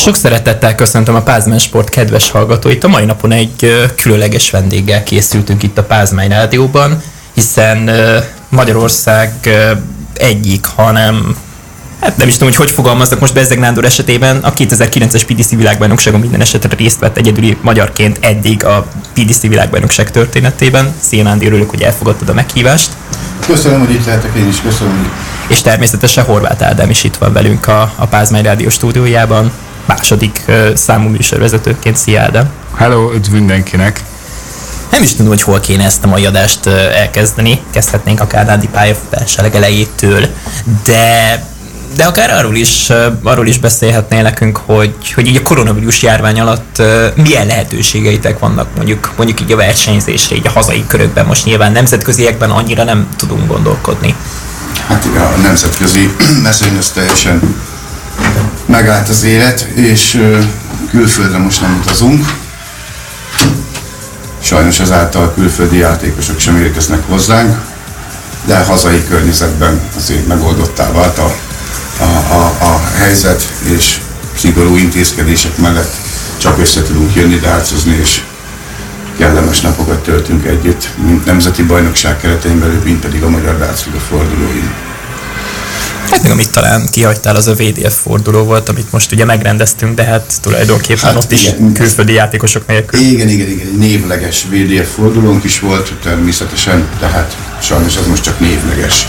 Sok szeretettel köszöntöm a Pázmány Sport kedves hallgatóit. A mai napon egy különleges vendéggel készültünk itt a Pázmány Rádióban, hiszen Magyarország egyik, hanem hát nem is tudom, hogy hogy fogalmaznak most Bezzeg Nándor esetében, a 2009-es PDC világbajnokságon minden esetre részt vett egyedüli magyarként eddig a PDC világbajnokság történetében. Szia Nándi, örülök, hogy elfogadtad a meghívást. Köszönöm, hogy itt lehetek, én is köszönöm. És természetesen Horváth Ádám is itt van velünk a, a Pázmány Rádió stúdiójában második számú műsorvezetőként. Szia Ádám! Hello, üdv mindenkinek! Nem is tudom, hogy hol kéne ezt a mai adást elkezdeni. Kezdhetnénk akár Nádi pályafutás legelejétől, de de akár arról is, arról is beszélhetnél nekünk, hogy, hogy így a koronavírus járvány alatt milyen lehetőségeitek vannak mondjuk, mondjuk így a versenyzésre, így a hazai körökben. Most nyilván nemzetköziekben annyira nem tudunk gondolkodni. Hát a nemzetközi mezőny az teljesen megállt az élet, és külföldre most nem utazunk. Sajnos ezáltal külföldi játékosok sem érkeznek hozzánk, de hazai környezetben azért megoldottá vált a, a, a, a helyzet, és szigorú intézkedések mellett csak össze tudunk jönni, dárcozni, és kellemes napokat töltünk együtt, mint nemzeti bajnokság keretein belül, mint pedig a Magyar Dárcliga fordulóin. Hát még amit talán kihagytál, az a VDF forduló volt, amit most ugye megrendeztünk, de hát tulajdonképpen hát ott igen, is külföldi játékosok nélkül. Igen, igen, igen, névleges VDF fordulónk is volt természetesen, de hát sajnos az most csak névleges.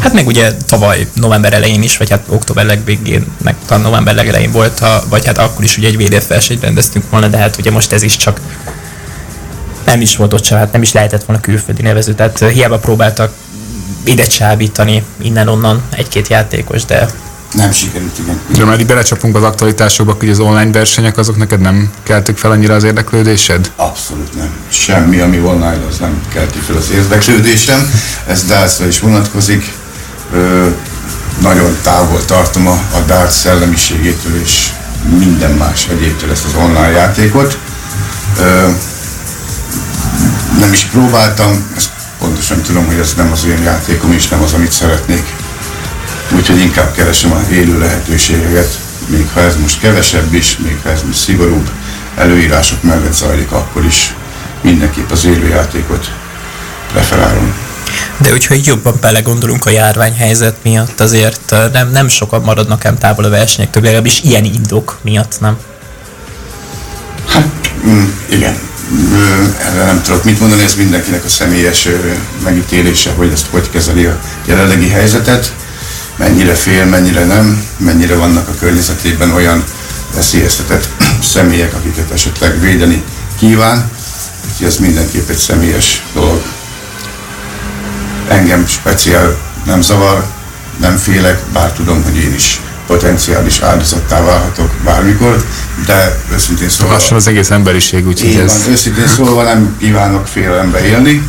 Hát meg ugye tavaly november elején is, vagy hát október legvégén, meg talán november legelején volt, a, vagy hát akkor is ugye egy VDF versenyt rendeztünk volna, de hát ugye most ez is csak nem is volt ott sem, hát nem is lehetett volna külföldi nevező, tehát hiába próbáltak ide csábítani innen-onnan egy-két játékos, de nem sikerült, igen. De már így belecsapunk az aktualitásokba, hogy az online versenyek azok neked nem keltik fel annyira az érdeklődésed? Abszolút nem. Semmi, ami online, az nem kelti fel az érdeklődésem. Ez darts is vonatkozik. Ö, nagyon távol tartom a, a darts szellemiségétől és minden más egyébtől ezt az online játékot. Ö, nem is próbáltam, ezt pontosan tudom, hogy ez nem az én játékom, és nem az, amit szeretnék. Úgyhogy inkább keresem a élő lehetőségeket, még ha ez most kevesebb is, még ha ez most szigorúbb előírások mellett zajlik, akkor is mindenképp az élő játékot preferálom. De hogyha így jobban belegondolunk a járványhelyzet miatt, azért nem, nem sokan maradnak ám távol a versenyek, több legalábbis ilyen indok miatt, nem? Hát, mm, igen erre nem tudok mit mondani, ez mindenkinek a személyes megítélése, hogy ezt hogy kezeli a jelenlegi helyzetet, mennyire fél, mennyire nem, mennyire vannak a környezetében olyan veszélyeztetett személyek, akiket esetleg védeni kíván, úgyhogy ez mindenképp egy személyes dolog. Engem speciál nem zavar, nem félek, bár tudom, hogy én is potenciális áldozattá válhatok bármikor, de őszintén szólva... Lassan az egész emberiség, úgyhogy ez... Van, őszintén szólva nem kívánok félelembe élni,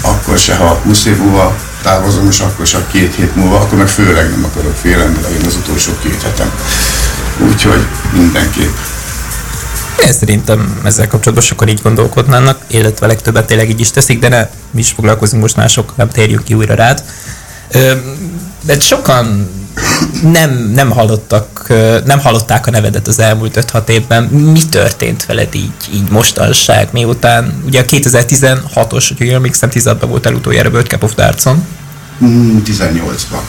akkor se, ha 20 év múlva távozom, és akkor se két hét múlva, akkor meg főleg nem akarok félelembe legyen az utolsó két hetem. Úgyhogy mindenképp. Én szerintem ezzel kapcsolatban sokan így gondolkodnának, illetve legtöbbet tényleg így is teszik, de ne mi is foglalkozunk most mások, nem térjünk ki újra rád. De sokan nem, nem hallottak, nem hallották a nevedet az elmúlt 5-6 évben. Mi történt veled így, így mostanság, miután ugye a 2016-os, hogy jól emlékszem, 16-ban volt utoljára World Cup of Darts-on. 18-ban.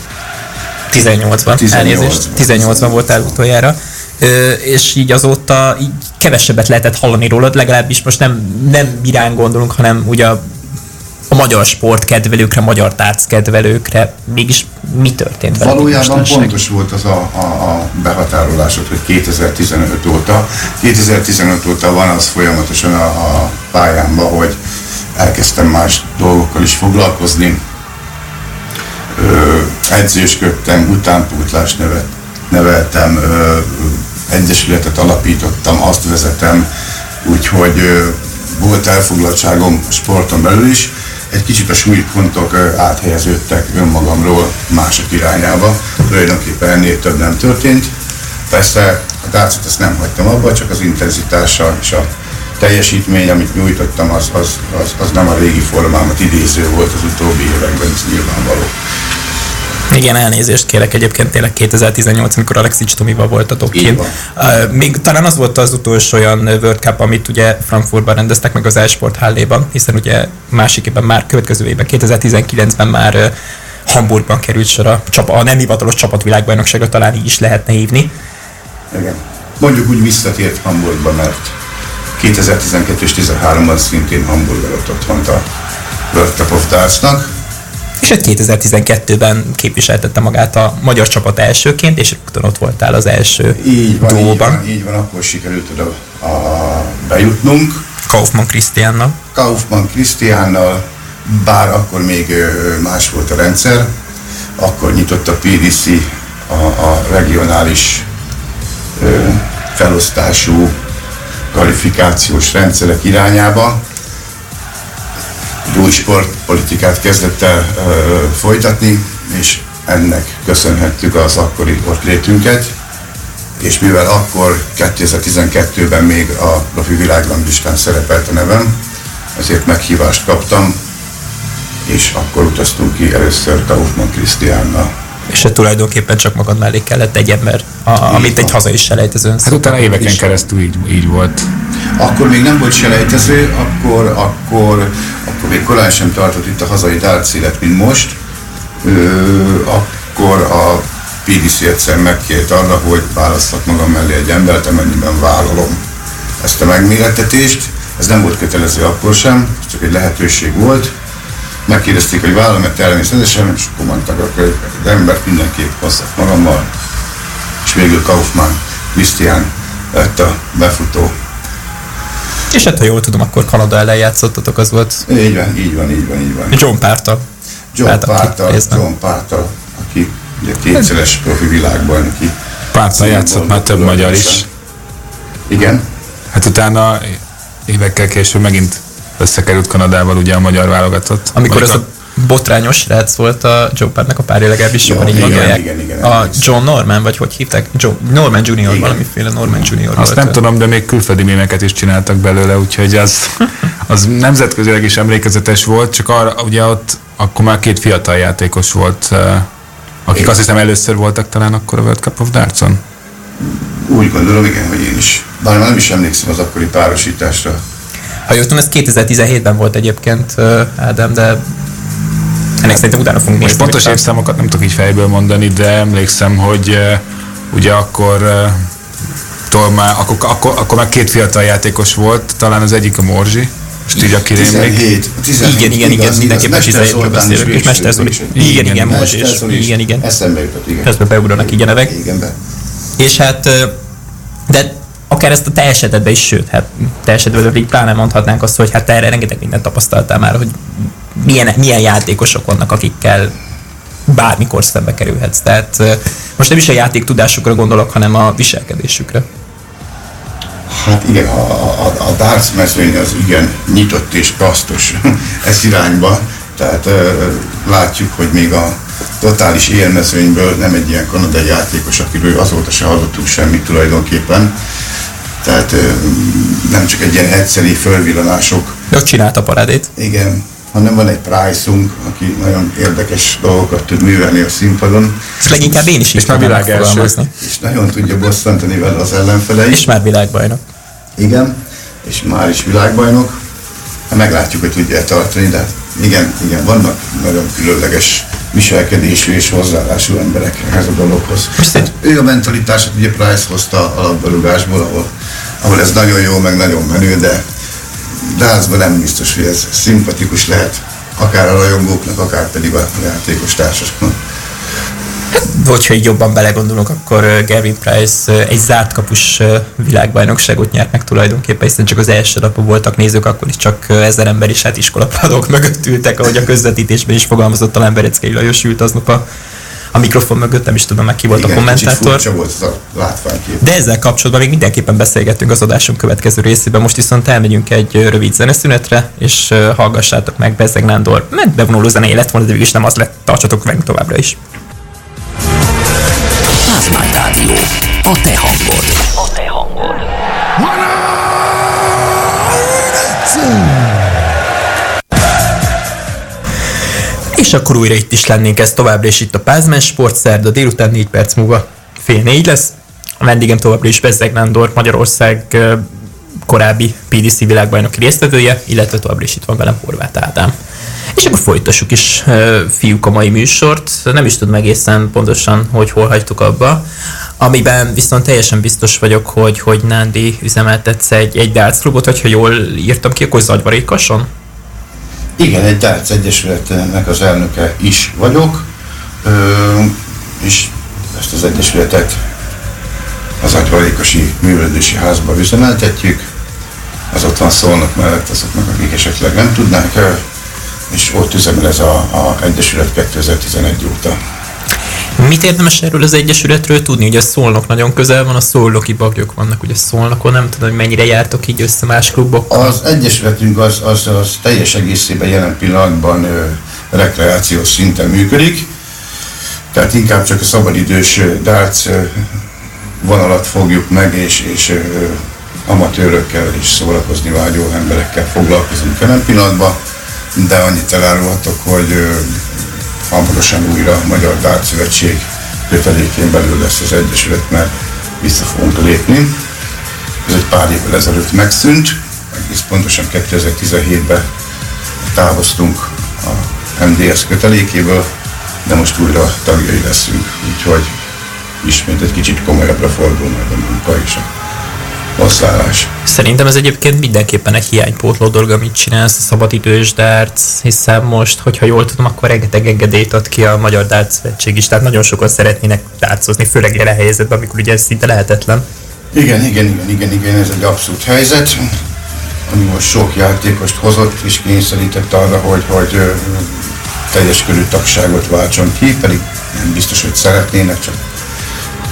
18-ban, 18 elnézést. 18-ban voltál utoljára. Ö, és így azóta így kevesebbet lehetett hallani rólad, legalábbis most nem, nem irán gondolunk, hanem ugye a a magyar sport kedvelőkre, magyar tárc kedvelőkre mégis mi történt vele? Valójában pontos volt az a, a, a behatárolásod, hogy 2015 óta, 2015 óta van az folyamatosan a, a pályámban, hogy elkezdtem más dolgokkal is foglalkozni. Ö, edzősködtem, utánpótlást nevet, neveltem, ö, egyesületet alapítottam, azt vezetem, úgyhogy ö, volt elfoglaltságom sporton belül is, egy kicsit a súlypontok áthelyeződtek önmagamról mások irányába. Tulajdonképpen ennél több nem történt. Persze a tárcot ezt nem hagytam abba, csak az intenzitása és a teljesítmény, amit nyújtottam, az, az, az, az nem a régi formámat idéző volt az utóbbi években, ez nyilvánvaló. Igen, elnézést kérek egyébként tényleg 2018, amikor Alexics Tomival voltatok kint. Uh, még talán az volt az utolsó olyan World Cup, amit ugye Frankfurtban rendeztek meg az Esport Halléban, hiszen ugye másik évben már következő évben, 2019-ben már uh, Hamburgban került sor a, csapa, a nem hivatalos csapatvilágbajnokságra, talán így is lehetne hívni. Igen. Mondjuk úgy visszatért Hamburgba, mert 2012 és 13-ban szintén Hamburg adott otthont a World Cup of Darts-nak. Hát 2012-ben képviseltette magát a magyar csapat elsőként, és rögtön ott voltál az első Így van, így van, így van, akkor sikerült oda a, bejutnunk. Kaufmann Krisztiánnal. Kaufmann Krisztiánnal, bár akkor még más volt a rendszer, akkor nyitott a PDC a, a regionális ö, felosztású kvalifikációs rendszerek irányába. Egy új sportpolitikát kezdett el ö, folytatni, és ennek köszönhettük az akkori ott létünket és mivel akkor 2012-ben még a profi világranglistán szerepelt a nevem, ezért meghívást kaptam, és akkor utaztunk ki először Kaufmann Krisztiánnal. És hát tulajdonképpen csak magad mellé kellett egy ember, a, amit egy van. hazai selejtezőn Hát utána éveken is. keresztül így, így volt. Akkor még nem volt selejtező, akkor, akkor még korán sem tartott itt a hazai darts élet, mint most. Ö, akkor a PDC egyszer megkért arra, hogy választok magam mellé egy embert, amennyiben vállalom ezt a megmérettetést. Ez nem volt kötelező akkor sem, csak egy lehetőség volt. Megkérdezték, hogy vállalom-e természetesen, és akkor mondták, hogy az embert mindenképp hozzak magammal. És végül Kaufmann Christian lett a befutó És hát ha jól tudom, akkor Kanada ellen játszottatok, az volt így van, így van, így van, így van. John Párta. John aki Pártal, részben. John Pártal, aki ugye kétszeres profi világbajnoki. Pártal játszott már több magyar is. Igen, Hát utána évekkel később megint összekerült Kanadával ugye a magyar válogatott. Amikor Mondjuk a botrányos srác volt a Joe a párja, legalábbis Jó, sokan így igen, gondolják. igen, igen, A. John Norman, vagy hogy hívták? John, Norman Junior, Igen. valamiféle Norman Junior Azt volt. nem tudom, de még külföldi mémeket is csináltak belőle, úgyhogy az, az nemzetközileg is emlékezetes volt, csak arra, ugye ott akkor már két fiatal játékos volt, akik azt hiszem először voltak talán akkor a World Cup of Darts-on. úgy gondolom, igen, hogy én is. Bár nem is emlékszem az akkori párosításra. Ha jól tudom, ez 2017-ben volt egyébként, Ádám, de ennek szerintem utána fogunk Most pontos évszámokat nem tudok így fejből mondani, de emlékszem, hogy ugye akkor már, akkor, akkor, akkor már két fiatal játékos volt, talán az egyik a Morzsi, most így aki rémlik. 17, 17, Igen, igen, igen, mindenképpen igaz, Mester 17-ről Zoltán is beszélünk, és Mester Igen, igen, Zoli is. igen, igen. Eszembe jutott, igen. Közben beugranak így a nevek. Igen, be. És hát, de akár ezt a te esetedben is, sőt, hát te esetedben így pláne mondhatnánk azt, hogy hát te erre rengeteg mindent tapasztaltál már, hogy milyen, milyen játékosok vannak, akikkel bármikor szembe kerülhetsz. Tehát most nem is a játék tudásukra gondolok, hanem a viselkedésükre. Hát igen, a, a, a darts mezőny az igen nyitott és kasztos ez irányba, tehát ö, látjuk, hogy még a totális élmezőnyből nem egy ilyen kanadai játékos, akiről azóta se hallottunk semmit tulajdonképpen. Tehát ö, nem csak egy ilyen egyszeri fölvillanások, ott csinálta a parádét. igen, hanem van egy Price-unk, aki nagyon érdekes dolgokat tud művelni a színpadon, Ezt leginkább én is És már tudnám világ első. és nagyon tudja bosszantani vele az ellenfeleit. És már világbajnok. Igen, és már is világbajnok. Hát meglátjuk, hogy tudja tartani, de igen, igen, vannak nagyon különleges viselkedésű és hozzáállású emberek ehhez a dologhoz. Hát ő a mentalitását ugye Price hozta a labdarúgásból, ahol, ahol ez nagyon jó, meg nagyon menő, de Dászban nem biztos, hogy ez szimpatikus lehet, akár a rajongóknak, akár pedig a játékos társasnak. Vagy ha így jobban belegondolunk, akkor ö, Gavin Price ö, egy zárt kapus ö, világbajnokságot nyert meg tulajdonképpen, hiszen csak az első napon voltak nézők, akkor is csak ezer ember is hát iskolapadok mögött ültek, ahogy a közvetítésben is fogalmazott, talán Bereckei Lajos ült aznap a, a mikrofon mögött, nem is tudom meg ki volt a Igen, kicsit kommentátor. volt ez a látványkép. De ezzel kapcsolatban még mindenképpen beszélgettünk az adásunk következő részében. Most viszont elmegyünk egy rövid zeneszünetre, és hallgassátok meg Bezeg Nándor. Mert bevonuló zenéje lett volna, de végülis nem az lett. Tartsatok velünk továbbra is. Pázmány Rádió. A te hangod. A te hangod. És akkor újra itt is lennénk ez továbbra is itt a Pázmán Sport szerda délután 4 perc múlva fél négy lesz. A vendégem továbbra is Bezzeg Nándor, Magyarország korábbi PDC világbajnoki résztvevője, illetve továbbra is itt van velem Horváth Ádám. És akkor folytassuk is fiúk a mai műsort. Nem is tudom egészen pontosan, hogy hol hagytuk abba. Amiben viszont teljesen biztos vagyok, hogy, hogy Nándi üzemeltetsz egy, egy darts klubot, vagy ha jól írtam ki, akkor Zagyvarékason? Igen, egy Dárc Egyesületnek az elnöke is vagyok, és ezt az egyesületet az Agyvarékosi Művelődési Házba üzemeltetjük. Az ott van szólnak mellett azoknak, akik esetleg nem tudnák, és ott üzemel ez a, a Egyesület 2011 óta. Mit érdemes erről az Egyesületről tudni? Ugye Szolnok nagyon közel van, a szolnoki bagyok vannak ugye Szolnokon, nem tudom, hogy mennyire jártok így össze más klubokkal. Az Egyesületünk az, az, az teljes egészében jelen pillanatban ö, rekreációs szinten működik, tehát inkább csak a szabadidős ö, vonalat fogjuk meg, és, és ö, amatőrökkel és szórakozni vágyó emberekkel foglalkozunk jelen pillanatban, de annyit elárulhatok, hogy ö, hamarosan újra Magyar Darts Szövetség kötelékén belül lesz az Egyesület, mert vissza fogunk lépni. Ez egy pár évvel ezelőtt megszűnt, egész pontosan 2017-ben távoztunk a MDS kötelékéből, de most újra tagjai leszünk, úgyhogy ismét egy kicsit komolyabbra fordul majd a munka és a oszlálás. Szerintem ez egyébként mindenképpen egy hiánypótló dolog, amit csinálsz a szabadidős darts, hiszen most, hogyha jól tudom, akkor rengeteg engedélyt ad ki a Magyar Darts Szövetség is, tehát nagyon sokan szeretnének dartsozni, főleg jelen helyzetben, amikor ugye ez szinte lehetetlen. Igen, igen, igen, igen, igen, ez egy abszolút helyzet, ami most sok játékost hozott és kényszerített arra, hogy, hogy teljes körű tagságot váltson ki, pedig nem biztos, hogy szeretnének, csak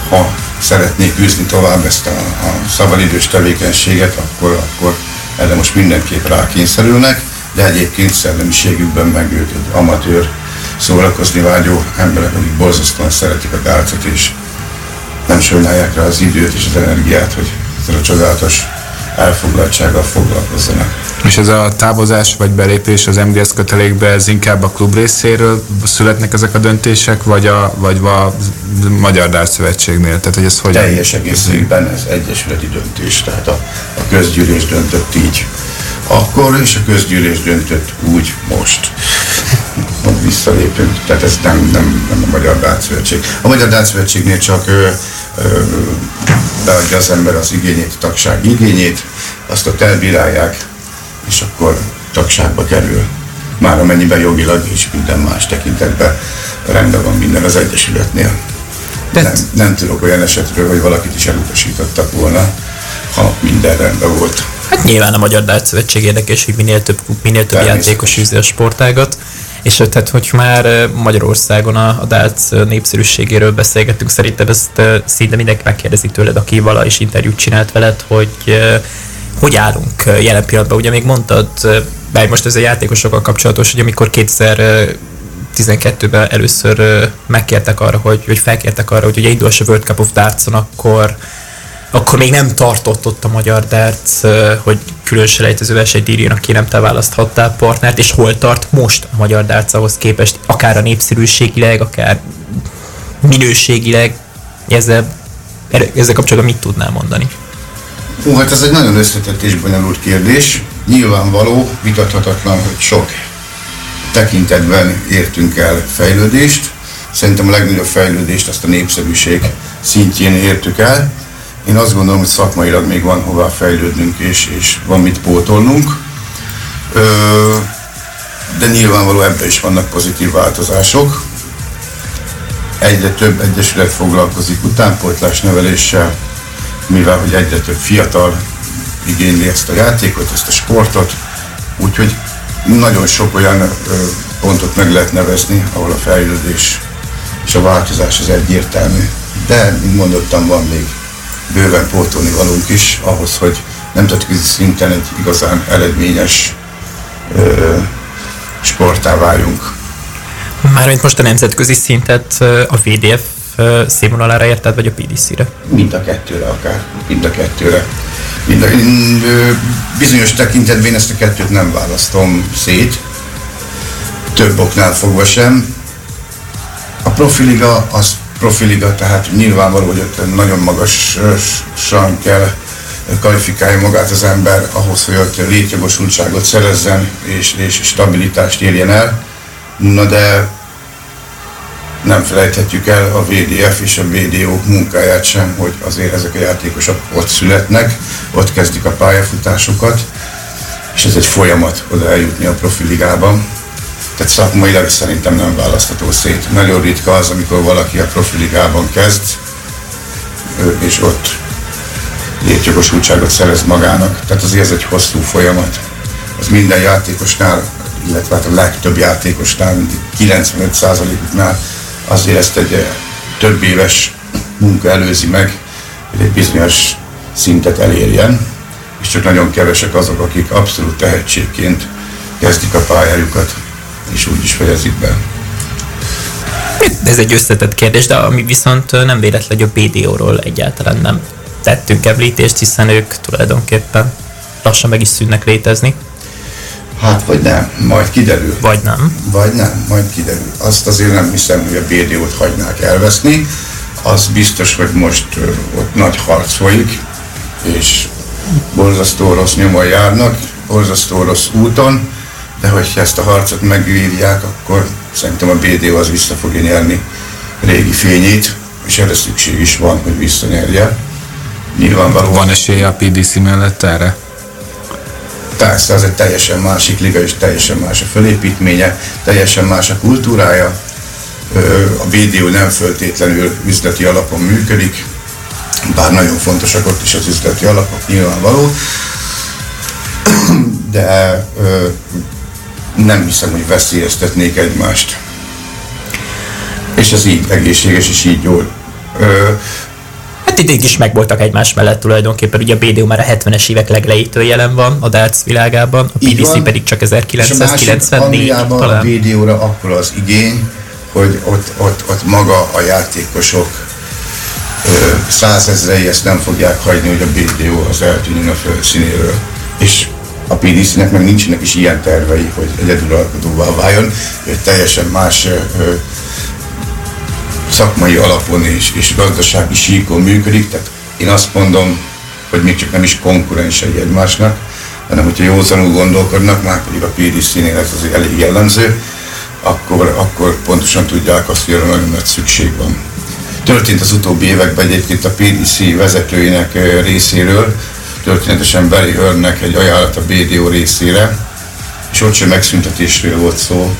ha szeretnék űzni tovább ezt a, a szabadidős tevékenységet, akkor, akkor erre most mindenképp rákényszerülnek, de egyébként szellemiségükben meg ők egy amatőr szórakozni vágyó emberek, akik borzasztóan szeretik a dárcot, és nem sajnálják rá az időt és az energiát, hogy ezzel a csodálatos elfoglaltsággal foglalkozzanak. És ez a távozás vagy belépés az MDS kötelékbe, ez inkább a klub részéről születnek ezek a döntések, vagy a, vagy a Magyar Darts Szövetségnél? Tehát, hogy ez hogy Teljes egészében ez egyesületi döntés, tehát a, a közgyűlés döntött így akkor, és a közgyűlés döntött úgy most. Visszalépünk, tehát ez nem, nem, nem a Magyar Darts Szövetség. A Magyar Darts Szövetségnél csak beadja az ember az igényét, a tagság igényét, azt ott elbírálják, és akkor tagságba kerül. Már amennyiben jogilag és minden más tekintetben rendben van minden az Egyesületnél. Nem, Tehát- nem tudok olyan esetről, hogy valakit is elutasítottak volna, ha minden rendben volt. Hát nyilván a Magyar Darts Szövetség érdekes, hogy minél több minél több játékos űzi a sportágat. És tehát, hogy már Magyarországon a, a ö, népszerűségéről beszélgettünk, szerintem ezt szinte mindenki megkérdezi tőled, aki vala is interjút csinált veled, hogy hogy állunk jelen pillanatban. Ugye még mondtad, bár most ez a játékosokkal kapcsolatos, hogy amikor 2012-ben először ö, megkértek arra, hogy, hogy felkértek arra, hogy ugye indulás a World Cup of Darts-on, akkor akkor még nem tartott ott a magyar ö, hogy külön selejtező versenyt írjon, aki nem te választhattál partnert, és hol tart most a magyar darts ahhoz képest, akár a népszerűségileg, akár minőségileg, ezzel, ezzel kapcsolatban mit tudnál mondani? Hú, hát ez egy nagyon összetett és bonyolult kérdés. Nyilvánvaló, vitathatatlan, hogy sok tekintetben értünk el fejlődést. Szerintem a legnagyobb fejlődést azt a népszerűség szintjén értük el. Én azt gondolom, hogy szakmailag még van hová fejlődnünk, és, és van mit pótolnunk. Ö, de nyilvánvaló ebben is vannak pozitív változások. Egyre több egyesület foglalkozik utánpótlás neveléssel, mivel hogy egyre több fiatal igényli ezt a játékot, ezt a sportot, úgyhogy nagyon sok olyan pontot meg lehet nevezni, ahol a fejlődés és a változás az egyértelmű. De, mint mondottam, van még bőven pótolni valunk is, ahhoz, hogy nemzetközi szinten egy igazán eredményes ö, sportá váljunk. Mármint most a nemzetközi szintet a VDF színvonalára érted, vagy a PDC-re? Mind a kettőre akár, mind a kettőre. Mind a, bizonyos tekintetben én ezt a kettőt nem választom szét. több oknál fogva sem. A profiliga az profiliga, tehát nyilvánvaló, hogy ott nagyon magasan kell kvalifikálja magát az ember ahhoz, hogy ott létjogosultságot szerezzen és, és stabilitást érjen el. Na de nem felejthetjük el a VDF és a VDO munkáját sem, hogy azért ezek a játékosok ott születnek, ott kezdik a pályafutásokat, és ez egy folyamat oda eljutni a profiligában. Tehát szakmailag szerintem nem választható szét. Nagyon ritka az, amikor valaki a profiligában kezd, és ott létjogosultságot szerez magának. Tehát azért ez egy hosszú folyamat. Az minden játékosnál, illetve hát a legtöbb játékosnál, mint 95%-uknál azért ezt egy több éves munka előzi meg, hogy egy bizonyos szintet elérjen, és csak nagyon kevesek azok, akik abszolút tehetségként kezdik a pályájukat, és úgy is fejezik be. Ez egy összetett kérdés, de ami viszont nem véletlen, hogy a BDO-ról egyáltalán nem tettünk említést, hiszen ők tulajdonképpen lassan meg is szűnnek létezni. Hát vagy nem, majd kiderül. Vagy nem. Vagy nem, majd kiderül. Azt azért nem hiszem, hogy a BDO-t hagynák elveszni. Az biztos, hogy most ott nagy harc folyik, és borzasztó rossz nyomon járnak, borzasztó rossz úton, de hogyha ezt a harcot megvívják, akkor szerintem a BDO az vissza fogja nyerni régi fényét, és erre szükség is van, hogy visszanyerje. Nyilvánvalóan. Van esélye a PDC mellett erre? Persze, az egy teljesen másik liga, és teljesen más a fölépítménye, teljesen más a kultúrája. A BDO nem föltétlenül üzleti alapon működik, bár nagyon fontosak ott is az üzleti alapok, nyilvánvaló, de nem hiszem, hogy veszélyeztetnék egymást. És ez így egészséges, és így jól Hát idég is megvoltak egymás mellett tulajdonképpen, ugye a BDO már a 70-es évek legelejétől jelen van a darts világában, a PDC pedig csak 1994 talán. a BDO-ra akkor az igény, hogy ott, ott, ott maga a játékosok százezrei ezt nem fogják hagyni, hogy a BDO az eltűnjön a felszínéről. És a PDC-nek meg nincsenek is ilyen tervei, hogy egyedülalkotóvá váljon, hogy teljesen más szakmai alapon és, és gazdasági síkon működik, tehát én azt mondom, hogy még csak nem is konkurensei egymásnak, hanem hogyha józanul gondolkodnak, már pedig a PDC-nél ez azért elég jellemző, akkor, akkor pontosan tudják azt, hogy erre nagyon nagy szükség van. Történt az utóbbi években egyébként a PDC vezetőinek részéről, történetesen Barry Hearnnek egy ajánlat a BDO részére, és ott sem megszüntetésről volt szó,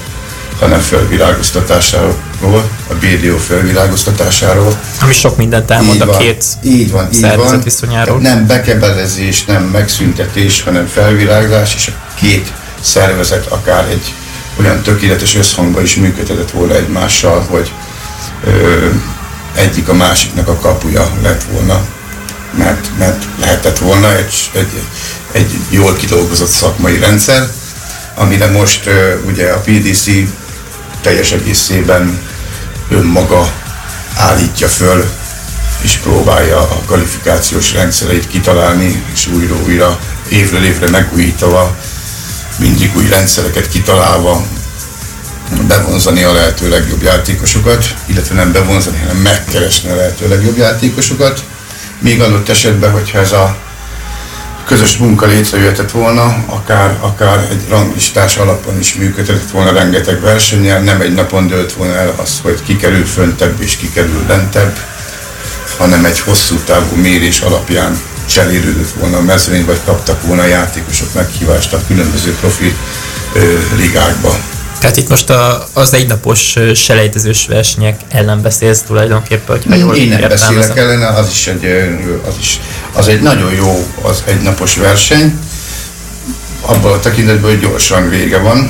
hanem felvilágoztatásáról, a BDO felvilágoztatásáról. Ami sok mindent elmond így a két így van, így van. viszonyáról. Nem bekebelezés, nem megszüntetés, hanem felvilágzás, és a két szervezet akár egy olyan tökéletes összhangban is működhetett volna egymással, hogy ö, egyik a másiknak a kapuja lett volna, mert, mert lehetett volna egy, egy, egy jól kidolgozott szakmai rendszer, amire most ugye a PDC teljes egészében önmaga állítja föl, és próbálja a kvalifikációs rendszereit kitalálni, és újra-újra, évről évre megújítva, mindig új rendszereket kitalálva, bevonzani a lehető legjobb játékosokat, illetve nem bevonzani, hanem megkeresni a lehető legjobb játékosokat. Még adott esetben, hogyha ez a közös munka létrejöhetett volna, akár, akár egy ranglistás alapon is működhetett volna rengeteg versenyen, nem egy napon dőlt volna el az, hogy kikerül föntebb és kikerül lentebb, hanem egy hosszú távú mérés alapján cserélődött volna a mezőny, vagy kaptak volna a játékosok meghívást a különböző profi ö, ligákba. Tehát itt most a, az egynapos selejtezős versenyek ellen beszélsz tulajdonképpen, hogy jól Én nem beszélek ellene, az is egy, az is, az egy nagyon jó az egynapos verseny, abban a tekintetben, hogy gyorsan vége van.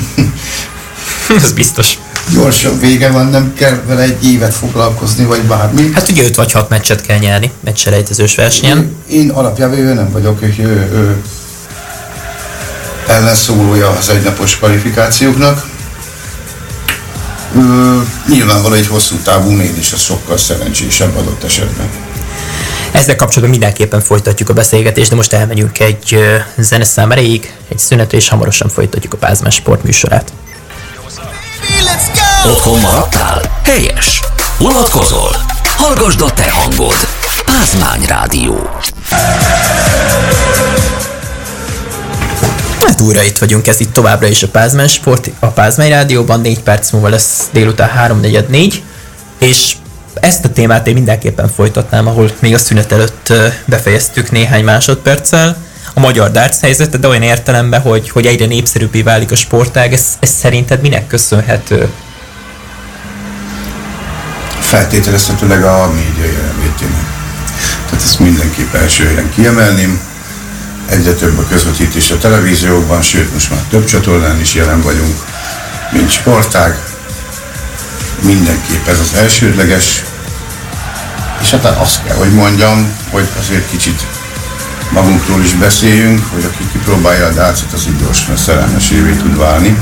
Ez biztos. Gyorsan vége van, nem kell vele egy évet foglalkozni, vagy bármi. Hát ugye 5 vagy 6 meccset kell nyerni, egy selejtezős versenyen. Én, én alapjában ő nem vagyok ő, ő, ő ellenszólója az egynapos kvalifikációknak nyilvánvaló egy hosszú távú mégis az sokkal szerencsésebb adott esetben. Ezzel kapcsolatban mindenképpen folytatjuk a beszélgetést, de most elmegyünk egy zeneszám erejéig, egy szünetre, és hamarosan folytatjuk a Pázmás Sport műsorát. Otthon maradtál? Helyes. Unatkozol? Hallgasd a te hangod. Pázmány Rádió. Hát újra itt vagyunk, ez itt továbbra is a Pázmány Sport, a Pázmány Rádióban, 4 perc múlva lesz délután 3.44, és ezt a témát én mindenképpen folytatnám, ahol még a szünet előtt befejeztük néhány másodperccel. A magyar darts helyzete, de olyan értelemben, hogy, hogy egyre népszerűbbé válik a sportág, ez, ez szerinted minek köszönhető? feltételezhetőleg a média jelenlétének. Tehát ezt mindenképp első helyen kiemelném. Egyre több a közvetítés a televíziókban, sőt most már több csatornán is jelen vagyunk, mint sportág. Mindenképp ez az elsődleges. És hát azt kell, hogy mondjam, hogy azért kicsit magunkról is beszéljünk, hogy aki kipróbálja a dácot, az így gyorsan szerelmesévé tud válni,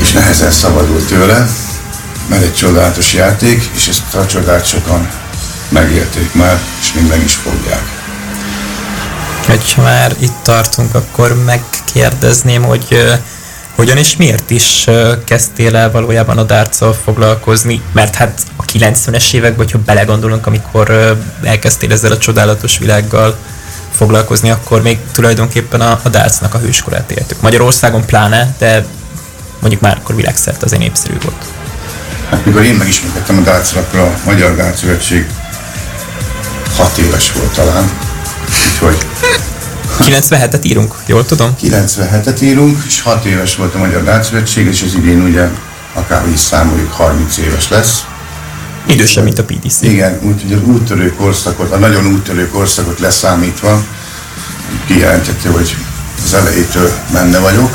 és nehezen szabadul tőle mert egy csodálatos játék, és ezt a csodát sokan megérték már, és még meg is fogják. Hogy már itt tartunk, akkor megkérdezném, hogy hogyan és miért is kezdtél el valójában a dárccal foglalkozni, mert hát a 90-es években, hogyha belegondolunk, amikor elkezdtél ezzel a csodálatos világgal foglalkozni, akkor még tulajdonképpen a, a dárcnak a hőskorát éltük. Magyarországon pláne, de mondjuk már akkor világszerte azért népszerű volt. Hát mikor én megismerkedtem a dárcra, akkor a Magyar Dárc Szövetség 6 éves volt talán, úgyhogy 97-et írunk, jól tudom? 97-et írunk, és 6 éves volt a Magyar Dárc Szövetség, és az idén ugye akárhogy is számoljuk 30 éves lesz. Idősebb, mint a PDC. Igen, úgyhogy az úttörő korszakot, a nagyon úttörő korszakot leszámítva kijelentette, hogy az elejétől benne vagyok.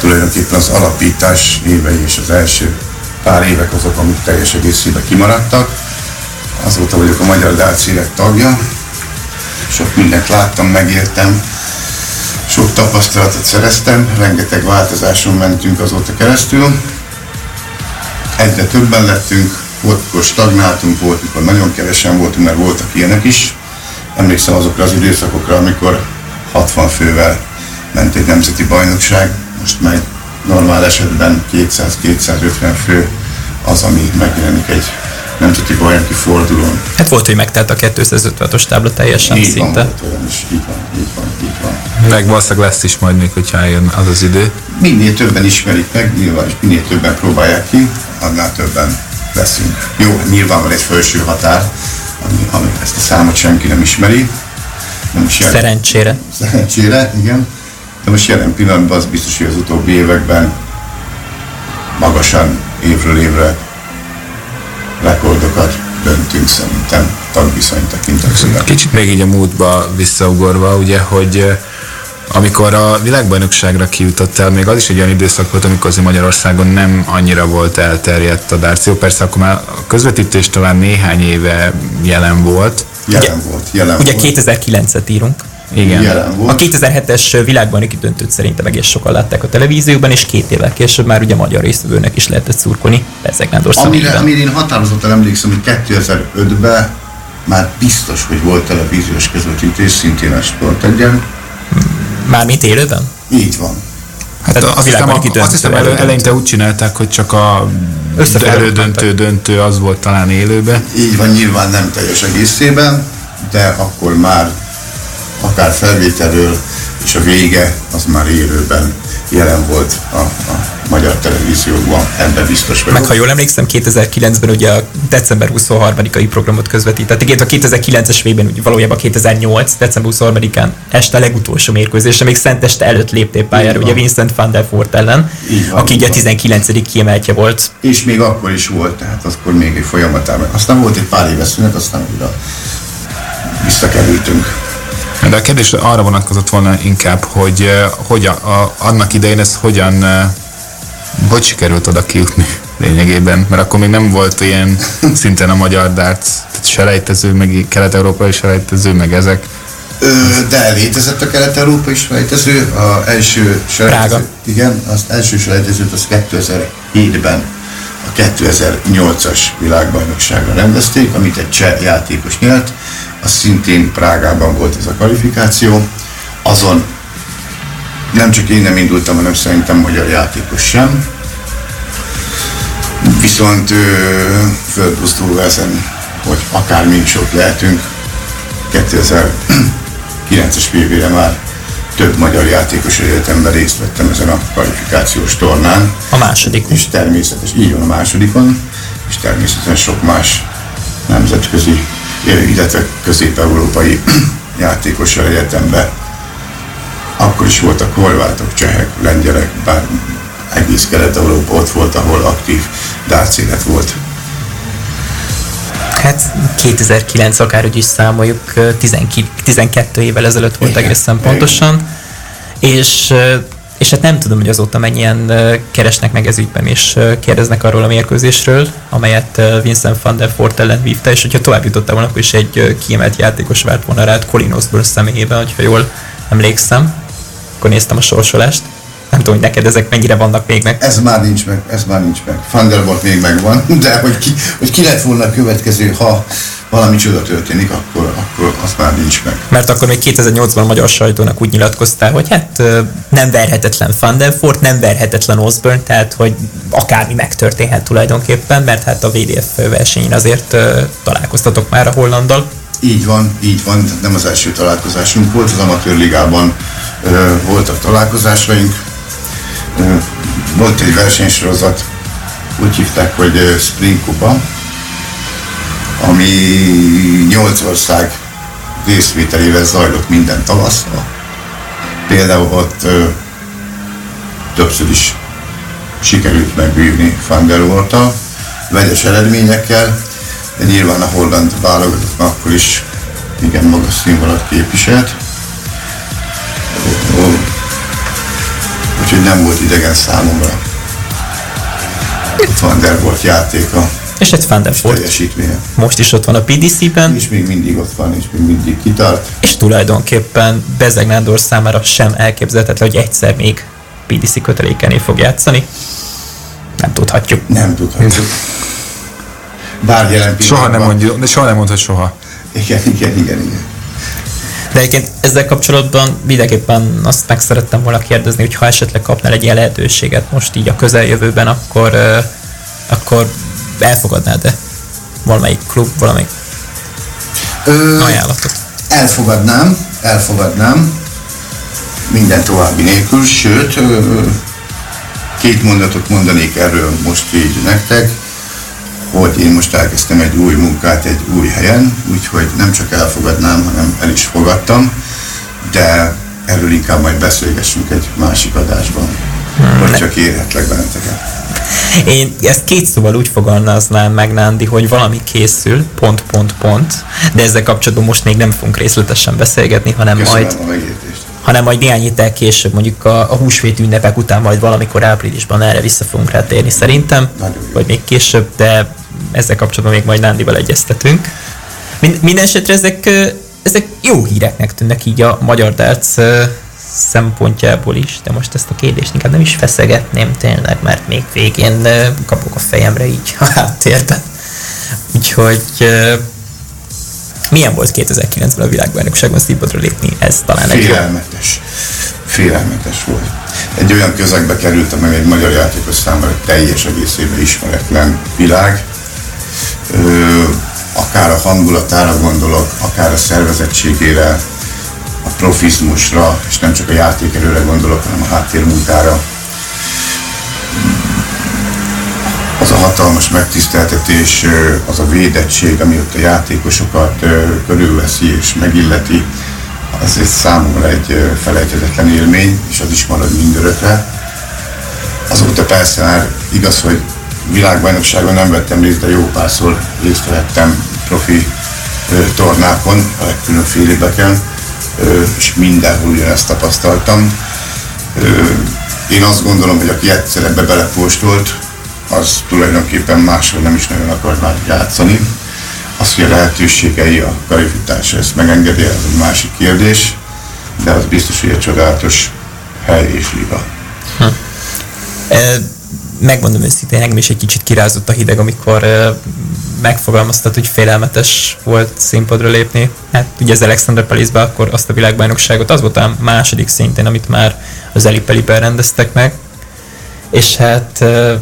Tulajdonképpen az alapítás évei és az első pár évek azok, amik teljes egészében kimaradtak. Azóta vagyok a Magyar Élet tagja. Sok mindent láttam, megértem, sok tapasztalatot szereztem, rengeteg változáson mentünk azóta keresztül. Egyre többen lettünk, volt, mikor stagnáltunk, volt, mikor nagyon kevesen voltunk, mert voltak ilyenek is. Emlékszem azokra az időszakokra, amikor 60 fővel ment egy nemzeti bajnokság, most meg normál esetben 200-250 fő az, ami megjelenik egy nemzeti bajnoki fordulón. Hát volt, hogy megtelt a 256-os tábla teljesen Így van, szinte. volt olyan is, így van, így van, így van. Meg valószínűleg lesz is majd még, hogyha eljön az az idő. Minél többen ismerik meg, nyilván, és minél többen próbálják ki, annál többen leszünk. Jó, nyilván van egy felső határ, ami, ami ezt a számot senki nem ismeri. Nem is jelen- Szerencsére. Szerencsére, igen. De most jelen pillanatban az biztos, hogy az utóbbi években magasan évről évre rekordokat döntünk szerintem tagviszony tekintetében. Kicsit még így a múltba visszaugorva, ugye, hogy eh, amikor a világbajnokságra kijutottál, még az is egy olyan időszak volt, amikor azért Magyarországon nem annyira volt elterjedt a dárció. Persze akkor már a közvetítés talán néhány éve jelen volt. Jelen volt, jelen Ugye volt. 2009-et írunk. Igen. Jelen A volt. 2007-es világbajnoki döntőt szerintem egész sokan látták a televízióban, és két évvel később már ugye magyar résztvevőnek is lehetett szurkolni Bezeg Nándor Amire, személyében. amire én határozottan emlékszem, hogy 2005-ben már biztos, hogy volt televíziós közvetítés, szintén a Sport egyen. Mármint élőben? Így van. Hát Tehát a azt hiszem, a, azt hiszem elő, eleinte úgy csinálták, hogy csak a elődöntő döntő az volt talán élőbe. Így van, nyilván nem teljes egészében, de akkor már akár felvételről, és a vége az már élőben jelen volt a, a magyar televíziókban, ebben biztos vagyok. Meg ha jól emlékszem, 2009-ben ugye a december 23-ai programot közvetítették, illetve a 2009-es végben ugye valójában 2008. december 23-án este a legutolsó mérkőzésre, még szenteste előtt léptél pályára, ugye. Vincent van der Voort ellen, Így van, aki ugye a van. 19. kiemeltje volt. És még akkor is volt, tehát akkor még egy folyamatában. Aztán volt egy pár éves szünet, aztán újra visszakerültünk. De a kérdés arra vonatkozott volna inkább, hogy, eh, hogy a, a, annak idején ez hogyan, eh, hogy sikerült oda kijutni lényegében, mert akkor még nem volt ilyen szinten a magyar darts, tehát selejtező, meg kelet-európai selejtező, meg ezek. Ö, de létezett a kelet-európai selejtező, a első selejtező, Prága. igen, az első selejtezőt az 2007-ben a 2008-as világbajnokságra rendezték, amit egy cseh játékos nyert, az szintén Prágában volt ez a kvalifikáció, azon nem csak én nem indultam, hanem szerintem magyar játékos sem, Viszont földbuzdulva ezen, hogy akármi is ott lehetünk, 2009-es vb már több magyar játékos életemben részt vettem ezen a kvalifikációs tornán. A második. És természetes, így van a másodikon, és természetesen sok más nemzetközi, illetve közép-európai játékossal egyetemben. Akkor is voltak horvátok, csehek, lengyelek, bár egész Kelet-Európa ott volt, ahol aktív dárc élet volt. Hát 2009 akárhogy is számoljuk, 12 évvel ezelőtt volt igen, egészen pontosan. Igen. És és hát nem tudom, hogy azóta mennyien keresnek meg ez ügyben, és kérdeznek arról a mérkőzésről, amelyet Vincent van der Fort ellen vívta, és hogyha tovább jutottál volna, akkor is egy kiemelt játékos várt volna rád Colin Osborne személyében, hogyha jól emlékszem. Akkor néztem a sorsolást. Nem tudom, hogy neked ezek mennyire vannak még meg. Ez már nincs meg, ez már nincs meg. Van der Fort még megvan, de hogy ki, hogy ki lett volna a következő, ha valami csoda történik, akkor, akkor az már nincs meg. Mert akkor még 2008-ban a magyar sajtónak úgy nyilatkoztál, hogy hát nem verhetetlen Fandenfort, nem verhetetlen Osborne, tehát hogy akármi megtörténhet tulajdonképpen, mert hát a VDF versenyen azért találkoztatok már a hollandal. Így van, így van, nem az első találkozásunk volt, az amatőr ligában voltak találkozásaink. Volt egy versenysorozat, úgy hívták, hogy Spring Kupa, ami nyolc ország részvételével zajlott minden tavaszra. Például ott ö, többször is sikerült megvívni Van der vegyes eredményekkel, de nyilván a holland válogatott akkor is igen magas színvonalat képviselt. Úgyhogy nem volt idegen számomra Van der volt játéka. És egy Van der Most is ott van a PDC-ben. És még mindig ott van, és még mindig kitart. És tulajdonképpen Bezeg Nándor számára sem elképzelhetetlen, hogy egyszer még PDC kötelékené fog játszani. Nem tudhatjuk. Nem tudhatjuk. Bár jelen Soha nem mondja, de soha nem mondhat soha. Igen, igen, igen, igen. De egyébként ezzel kapcsolatban mindenképpen azt meg szerettem volna kérdezni, hogy ha esetleg kapnál egy ilyen lehetőséget most így a közeljövőben, akkor, akkor elfogadnád-e valamelyik klub, valamelyik Ö, ajánlatot? Elfogadnám, elfogadnám, minden további nélkül, sőt, két mondatot mondanék erről most így nektek, hogy én most elkezdtem egy új munkát egy új helyen, úgyhogy nem csak elfogadnám, hanem el is fogadtam, de erről inkább majd beszélgessünk egy másik adásban, hmm, vagy csak érhetlek benneteket. Én ezt két szóval úgy fogalmaznám meg, Nándi, hogy valami készül, pont, pont, pont, de ezzel kapcsolatban most még nem fogunk részletesen beszélgetni, hanem Köszönöm majd hanem majd néhány héttel később, mondjuk a, a húsvét ünnepek után majd valamikor áprilisban erre vissza fogunk rátérni szerintem, vagy még később, de ezzel kapcsolatban még majd Nándival egyeztetünk. Mind, minden esetre ezek, ezek jó híreknek tűnnek így a magyar darts szempontjából is, de most ezt a kérdést inkább nem is feszegetném tényleg, mert még végén kapok a fejemre így a háttérben. Úgyhogy milyen volt 2009-ben a világbajnokságon színpadra lépni? Ez talán egy Félelmetes. Félelmetes volt. Egy olyan közegbe kerültem, meg egy magyar játékos számára teljes egészében ismeretlen világ. Ö, akár a hangulatára gondolok, akár a szervezettségére, a profizmusra, és nem csak a játékerőre gondolok, hanem a háttérmunkára. Az a hatalmas megtiszteltetés, az a védettség, ami ott a játékosokat körülveszi és megilleti, az egy számomra egy felejthetetlen élmény, és az is marad mindörökre. Azóta persze már igaz, hogy világbajnokságon nem vettem részt, de jó párszor részt vettem profi tornákon, a legkülönfélébeken és mindenhol ugyanezt tapasztaltam. Én azt gondolom, hogy aki egyszer ebbe belepóstolt, az tulajdonképpen máshol nem is nagyon akar már játszani. Az, hogy a lehetőségei, a kvalifikása ezt megengedi, ez egy másik kérdés, de az biztos, hogy egy csodálatos hely és liga. Hm megmondom őszintén, engem is egy kicsit kirázott a hideg, amikor uh, megfogalmaztad, hogy félelmetes volt színpadra lépni. Hát ugye az Alexander palace akkor azt a világbajnokságot, az volt a második szintén, amit már az Eli Peliben rendeztek meg. És hát uh,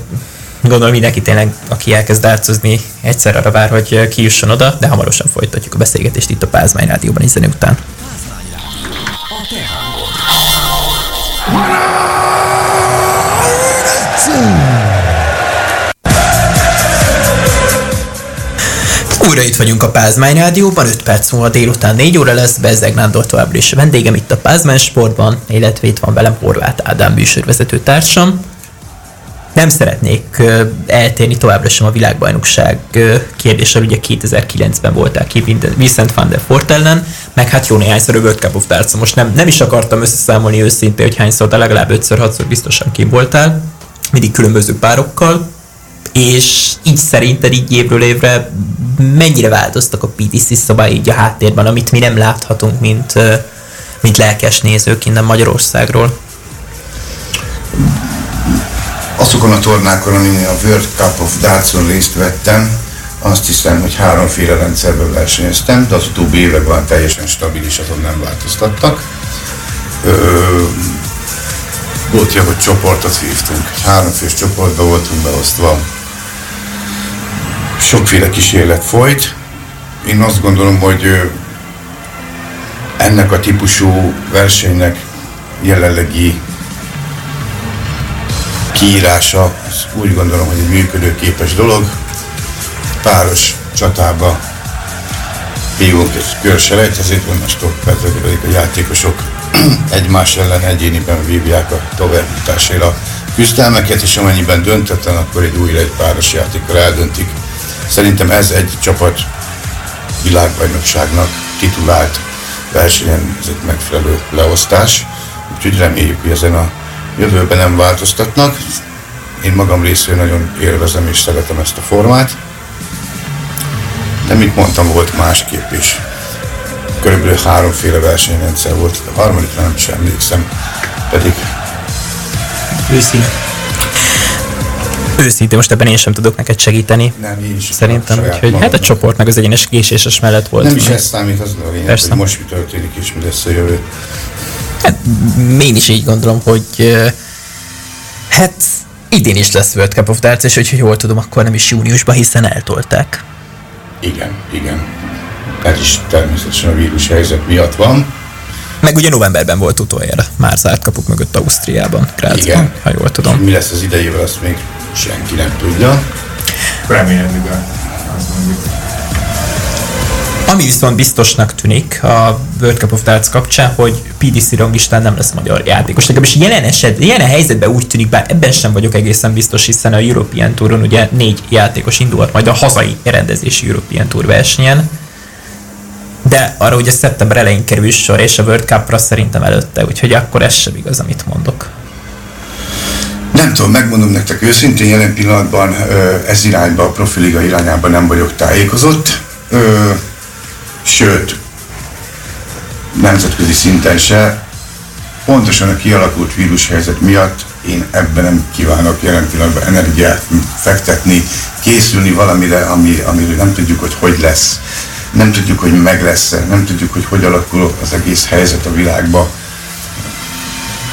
Gondolom mindenki tényleg, aki elkezd dárcozni, egyszer arra vár, hogy kijusson oda, de hamarosan folytatjuk a beszélgetést itt a Pázmány Rádióban, és zene után. Újra itt vagyunk a Pázmány Rádióban, 5 perc múlva délután 4 óra lesz, Bezzeg Nándor továbbra is vendégem itt a Pázmány Sportban, illetve itt van velem Horváth Ádám műsorvezető társam. Nem szeretnék eltérni továbbra sem a világbajnokság kérdéssel, ugye 2009-ben voltál ki Vin- Vincent van der Fort ellen, meg hát jó néhányszor World Cup of Darts, most nem, nem is akartam összeszámolni őszintén, hogy hányszor, de legalább 5-6-szor biztosan ki voltál, mindig különböző párokkal, és így szerinted így évről évre mennyire változtak a PTC szabály így a háttérben, amit mi nem láthatunk, mint, mint lelkes nézők innen Magyarországról? Azokon a tornákon, amin a World Cup of Dartson részt vettem, azt hiszem, hogy háromféle rendszerben versenyeztem, de az utóbbi években teljesen stabilis, azon nem változtattak. Ö, volt olyan, hogy csoportot hívtunk, háromfős csoportba voltunk beosztva. Sokféle kísérlet folyt. Én azt gondolom, hogy ennek a típusú versenynek jelenlegi kiírása, úgy gondolom, hogy egy működőképes dolog. Páros csatába vívunk egy körselejtezét, onnastól pedig a játékosok egymás ellen egyéniben vívják a továbbjutásért a küzdelmeket, és amennyiben döntetlen, akkor egy újra egy páros játékkal eldöntik. Szerintem ez egy csapat világbajnokságnak titulált versenyen, ez egy megfelelő leosztás, úgyhogy reméljük, hogy ezen a jövőben nem változtatnak. Én magam részéről nagyon élvezem és szeretem ezt a formát. De mint mondtam, volt másképp is. Körülbelül háromféle versenyrendszer volt, a harmadikra nem is emlékszem, pedig Őszinte. Őszintén, most ebben én sem tudok neked segíteni. nem én is. Szerintem, úgyhogy hát a csoport meg az egyenes késéses mellett volt. Nem is ez számít, az a lényeg, Persze. hogy most mi történik és mi lesz a jövő. Hát, én is így gondolom, hogy hát idén is lesz World Cup of Darts, és hogyha jól tudom, akkor nem is júniusban, hiszen eltolták. Igen, igen. Ez is természetesen a vírus helyzet miatt van. Meg ugye novemberben volt utoljára, már zárt kapuk mögött Ausztriában, Grazban, Igen. ha jól tudom. mi lesz az idejével, azt még senki nem tudja. Remélhetően. Azt mondjuk. Ami viszont biztosnak tűnik a World Cup of Darts kapcsán, hogy PDC ranglistán nem lesz magyar játékos. Legalábbis jelen, eset, jelen helyzetben úgy tűnik, bár ebben sem vagyok egészen biztos, hiszen a European Touron ugye négy játékos indulhat majd a hazai rendezési European Tour versenyen. De arra ugye szeptember elején kerül sor, és a World Cupra szerintem előtte, úgyhogy akkor ez sem igaz, amit mondok. Nem tudom, megmondom nektek őszintén, jelen pillanatban ez irányba, a profiliga irányában nem vagyok tájékozott. Sőt, nemzetközi szinten se. Pontosan a kialakult vírushelyzet miatt én ebben nem kívánok jelen pillanatban energiát fektetni, készülni valamire, ami, amiről nem tudjuk, hogy hogy lesz. Nem tudjuk, hogy meg lesz-e, nem tudjuk, hogy hogy alakul az egész helyzet a világban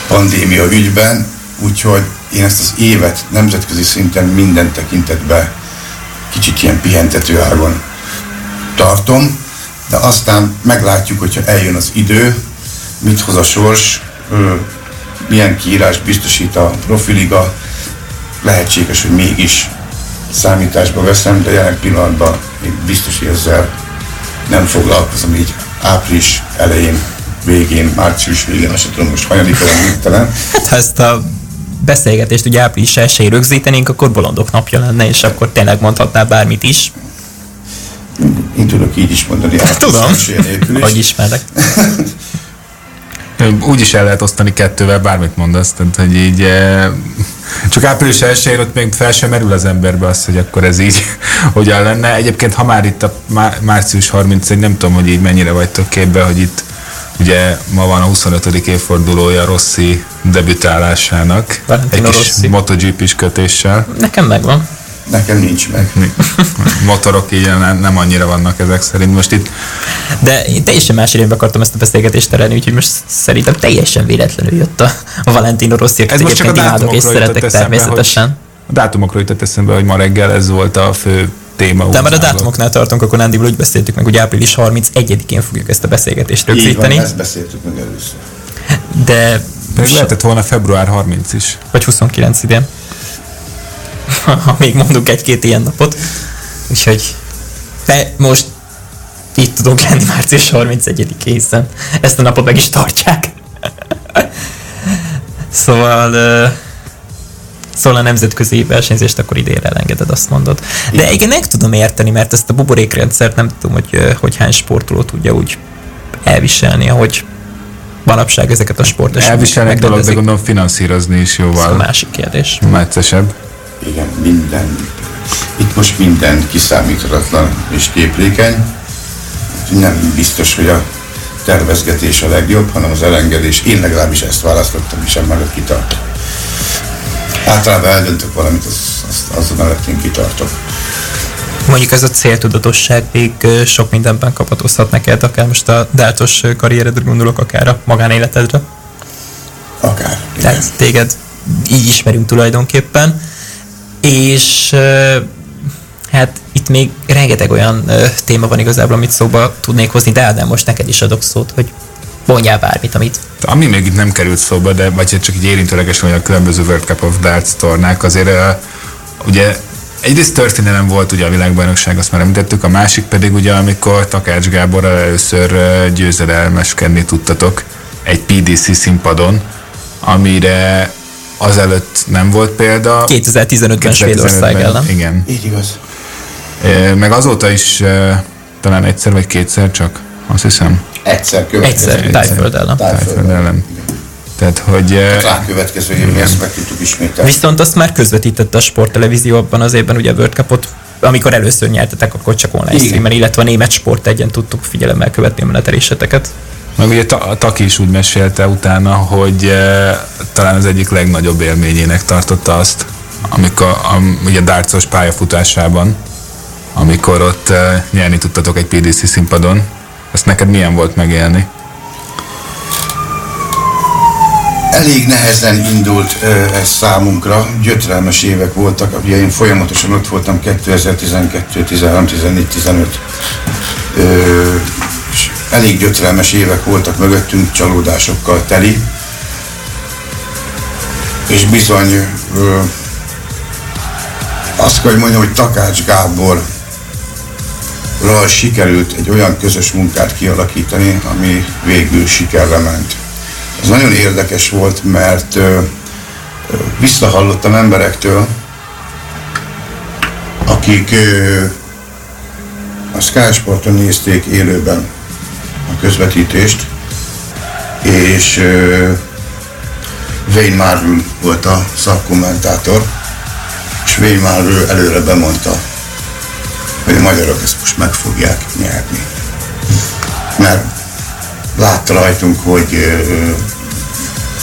pandémia ügyben, úgyhogy én ezt az évet nemzetközi szinten minden tekintetben kicsit ilyen pihentető ágon tartom, de aztán meglátjuk, hogyha eljön az idő, mit hoz a sors, milyen kiírás biztosít a profiliga, lehetséges, hogy mégis számításba veszem, de jelen pillanatban én biztos, hogy ezzel nem foglalkozom így április elején, végén, március végén, azt tudom most hanyadika van. Hát ha ezt a beszélgetést ugye április 1 rögzítenénk, akkor bolondok napja lenne, és akkor tényleg mondhatnál bármit is. Én tudok így is mondani. Tudom, is. hogy ismerlek. Úgy is el lehet osztani kettővel, bármit mondasz, tehát hogy így csak április 1 ott még fel sem merül az emberbe az, hogy akkor ez így hogyan lenne. Egyébként, ha már itt a má- március 31, nem tudom, hogy így mennyire vagytok képbe, hogy itt ugye ma van a 25. évfordulója Rossi debütálásának, Valentino egy kis Rossi. MotoGP-s kötéssel. Nekem megvan. Nekem nincs meg. Motorok így nem, annyira vannak ezek szerint. Most itt De én teljesen más irányba akartam ezt a beszélgetést terelni, úgyhogy most szerintem teljesen véletlenül jött a, a Valentino Rossi, akit egyébként imádok és szeretek jutott eszembe, természetesen. A dátumokról jutott eszembe, hogy ma reggel ez volt a fő téma. De már a dátumoknál tartunk, akkor Nándival úgy beszéltük meg, hogy április 31-én fogjuk ezt a beszélgetést Így van, rögzíteni, ezt beszéltük meg először. de Pedig lehetett volna február 30 is. vagy 29 idén. Ha még mondunk egy-két ilyen napot. Úgyhogy de most itt tudunk lenni március 31 hiszen ezt a napot meg is tartják. szóval ö, Szóval a nemzetközi versenyzést akkor idénre elengeded, azt mondod. De Igen. igen, meg tudom érteni, mert ezt a buborékrendszert nem tudom, hogy, hogy hány sportoló tudja úgy elviselni, ahogy manapság ezeket a sporteseményeket Elviselnek dolog, de gondolom finanszírozni is Ez a jóval másik kérdés. meccesebb. Igen, minden. Itt most minden kiszámíthatatlan és képlékeny. Nem biztos, hogy a tervezgetés a legjobb, hanem az elengedés. Én legalábbis ezt választottam, és emellett kitartok. Általában eldöntök valamit, az, az, az mellett én kitartok. Mondjuk ez a céltudatosság még sok mindenben kapatozhat neked, akár most a dátos karrieredre gondolok, akár a magánéletedre. Akár. Igen. Tehát téged így ismerünk tulajdonképpen. És hát itt még rengeteg olyan téma van igazából, amit szóba tudnék hozni, de Ádám, most neked is adok szót, hogy mondjál bármit, amit Ami még itt nem került szóba, de vagy csak így érintőlegesen, hogy a különböző World Cup of Darts tornák, azért ugye egyrészt történelem volt ugye a világbajnokság, azt már említettük, a másik pedig ugye, amikor Takács Gáborral először győzedelmeskedni tudtatok egy PDC színpadon, amire azelőtt nem volt példa. 2015-ben Svédország 2015-ben, ellen. Igen. Így igaz. Meg azóta is talán egyszer vagy kétszer csak, azt hiszem. Egyszer következő. Egyszer, Tájföld ellen. Tájföld ellen. Tehát, hogy uh, Rá következő évben ezt meg tudtuk ismételni. Viszont azt már közvetítette a sporttelevízió abban az évben, ugye a World Cupot, amikor először nyertetek, akkor csak online streamen, illetve a német sport egyen tudtuk figyelemmel követni a meneteléseteket. Meg ugye Taki is úgy mesélte utána, hogy e, talán az egyik legnagyobb élményének tartotta azt, amikor a, ugye dárcos pályafutásában, amikor ott e, nyerni tudtatok egy PDC színpadon. Ezt neked milyen volt megélni? Elég nehezen indult ö, ez számunkra, gyötrelmes évek voltak, ugye én folyamatosan ott voltam 2012, 13, 14, 15. Elég gyötrelmes évek voltak mögöttünk, csalódásokkal teli. És bizony ö, azt kell, hogy mondjam, hogy Takács Gábor sikerült egy olyan közös munkát kialakítani, ami végül sikerre ment. Ez nagyon érdekes volt, mert ö, ö, visszahallottam emberektől, akik ö, a Sky Sporton nézték élőben a közvetítést, és Wayne Marvin volt a szakkommentátor, és Wayne Marvin előre bemondta, hogy a magyarok ezt most meg fogják nyerni. Mert látta rajtunk, hogy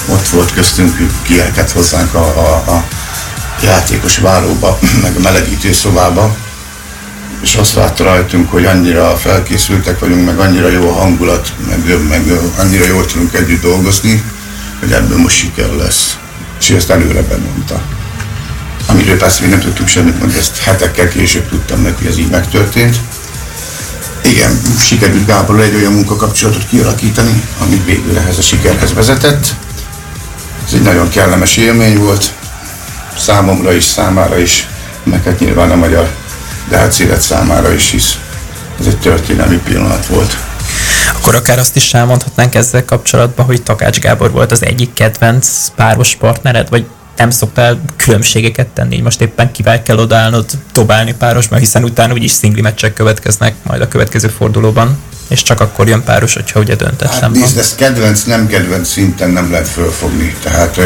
ott volt köztünk, kielkedt hozzánk a, a, a játékos váróba, meg a melegítő szobába, és azt látta rajtunk, hogy annyira felkészültek vagyunk, meg annyira jó a hangulat, meg, meg annyira jól tudunk együtt dolgozni, hogy ebből most siker lesz. És ezt előre bemondta. Amiről persze még nem tudtuk semmit mondani, ezt hetekkel később tudtam hogy ez így megtörtént. Igen, sikerült Gáborral egy olyan munkakapcsolatot kialakítani, amit végül ehhez a sikerhez vezetett. Ez egy nagyon kellemes élmény volt, számomra is, számára is, meg hát nyilván a magyar Dác élet számára is, hisz ez egy történelmi pillanat volt. Akkor akár azt is elmondhatnánk ezzel kapcsolatban, hogy Takács Gábor volt az egyik kedvenc páros partnered, vagy nem szoktál különbségeket tenni, hogy most éppen kivel kell odaállnod, dobálni párosban, hiszen utána úgyis szingli meccsek következnek majd a következő fordulóban, és csak akkor jön páros, hogyha ugye Hát döntetlen van. nézd, ezt kedvenc, nem kedvenc szinten nem lehet fölfogni. Tehát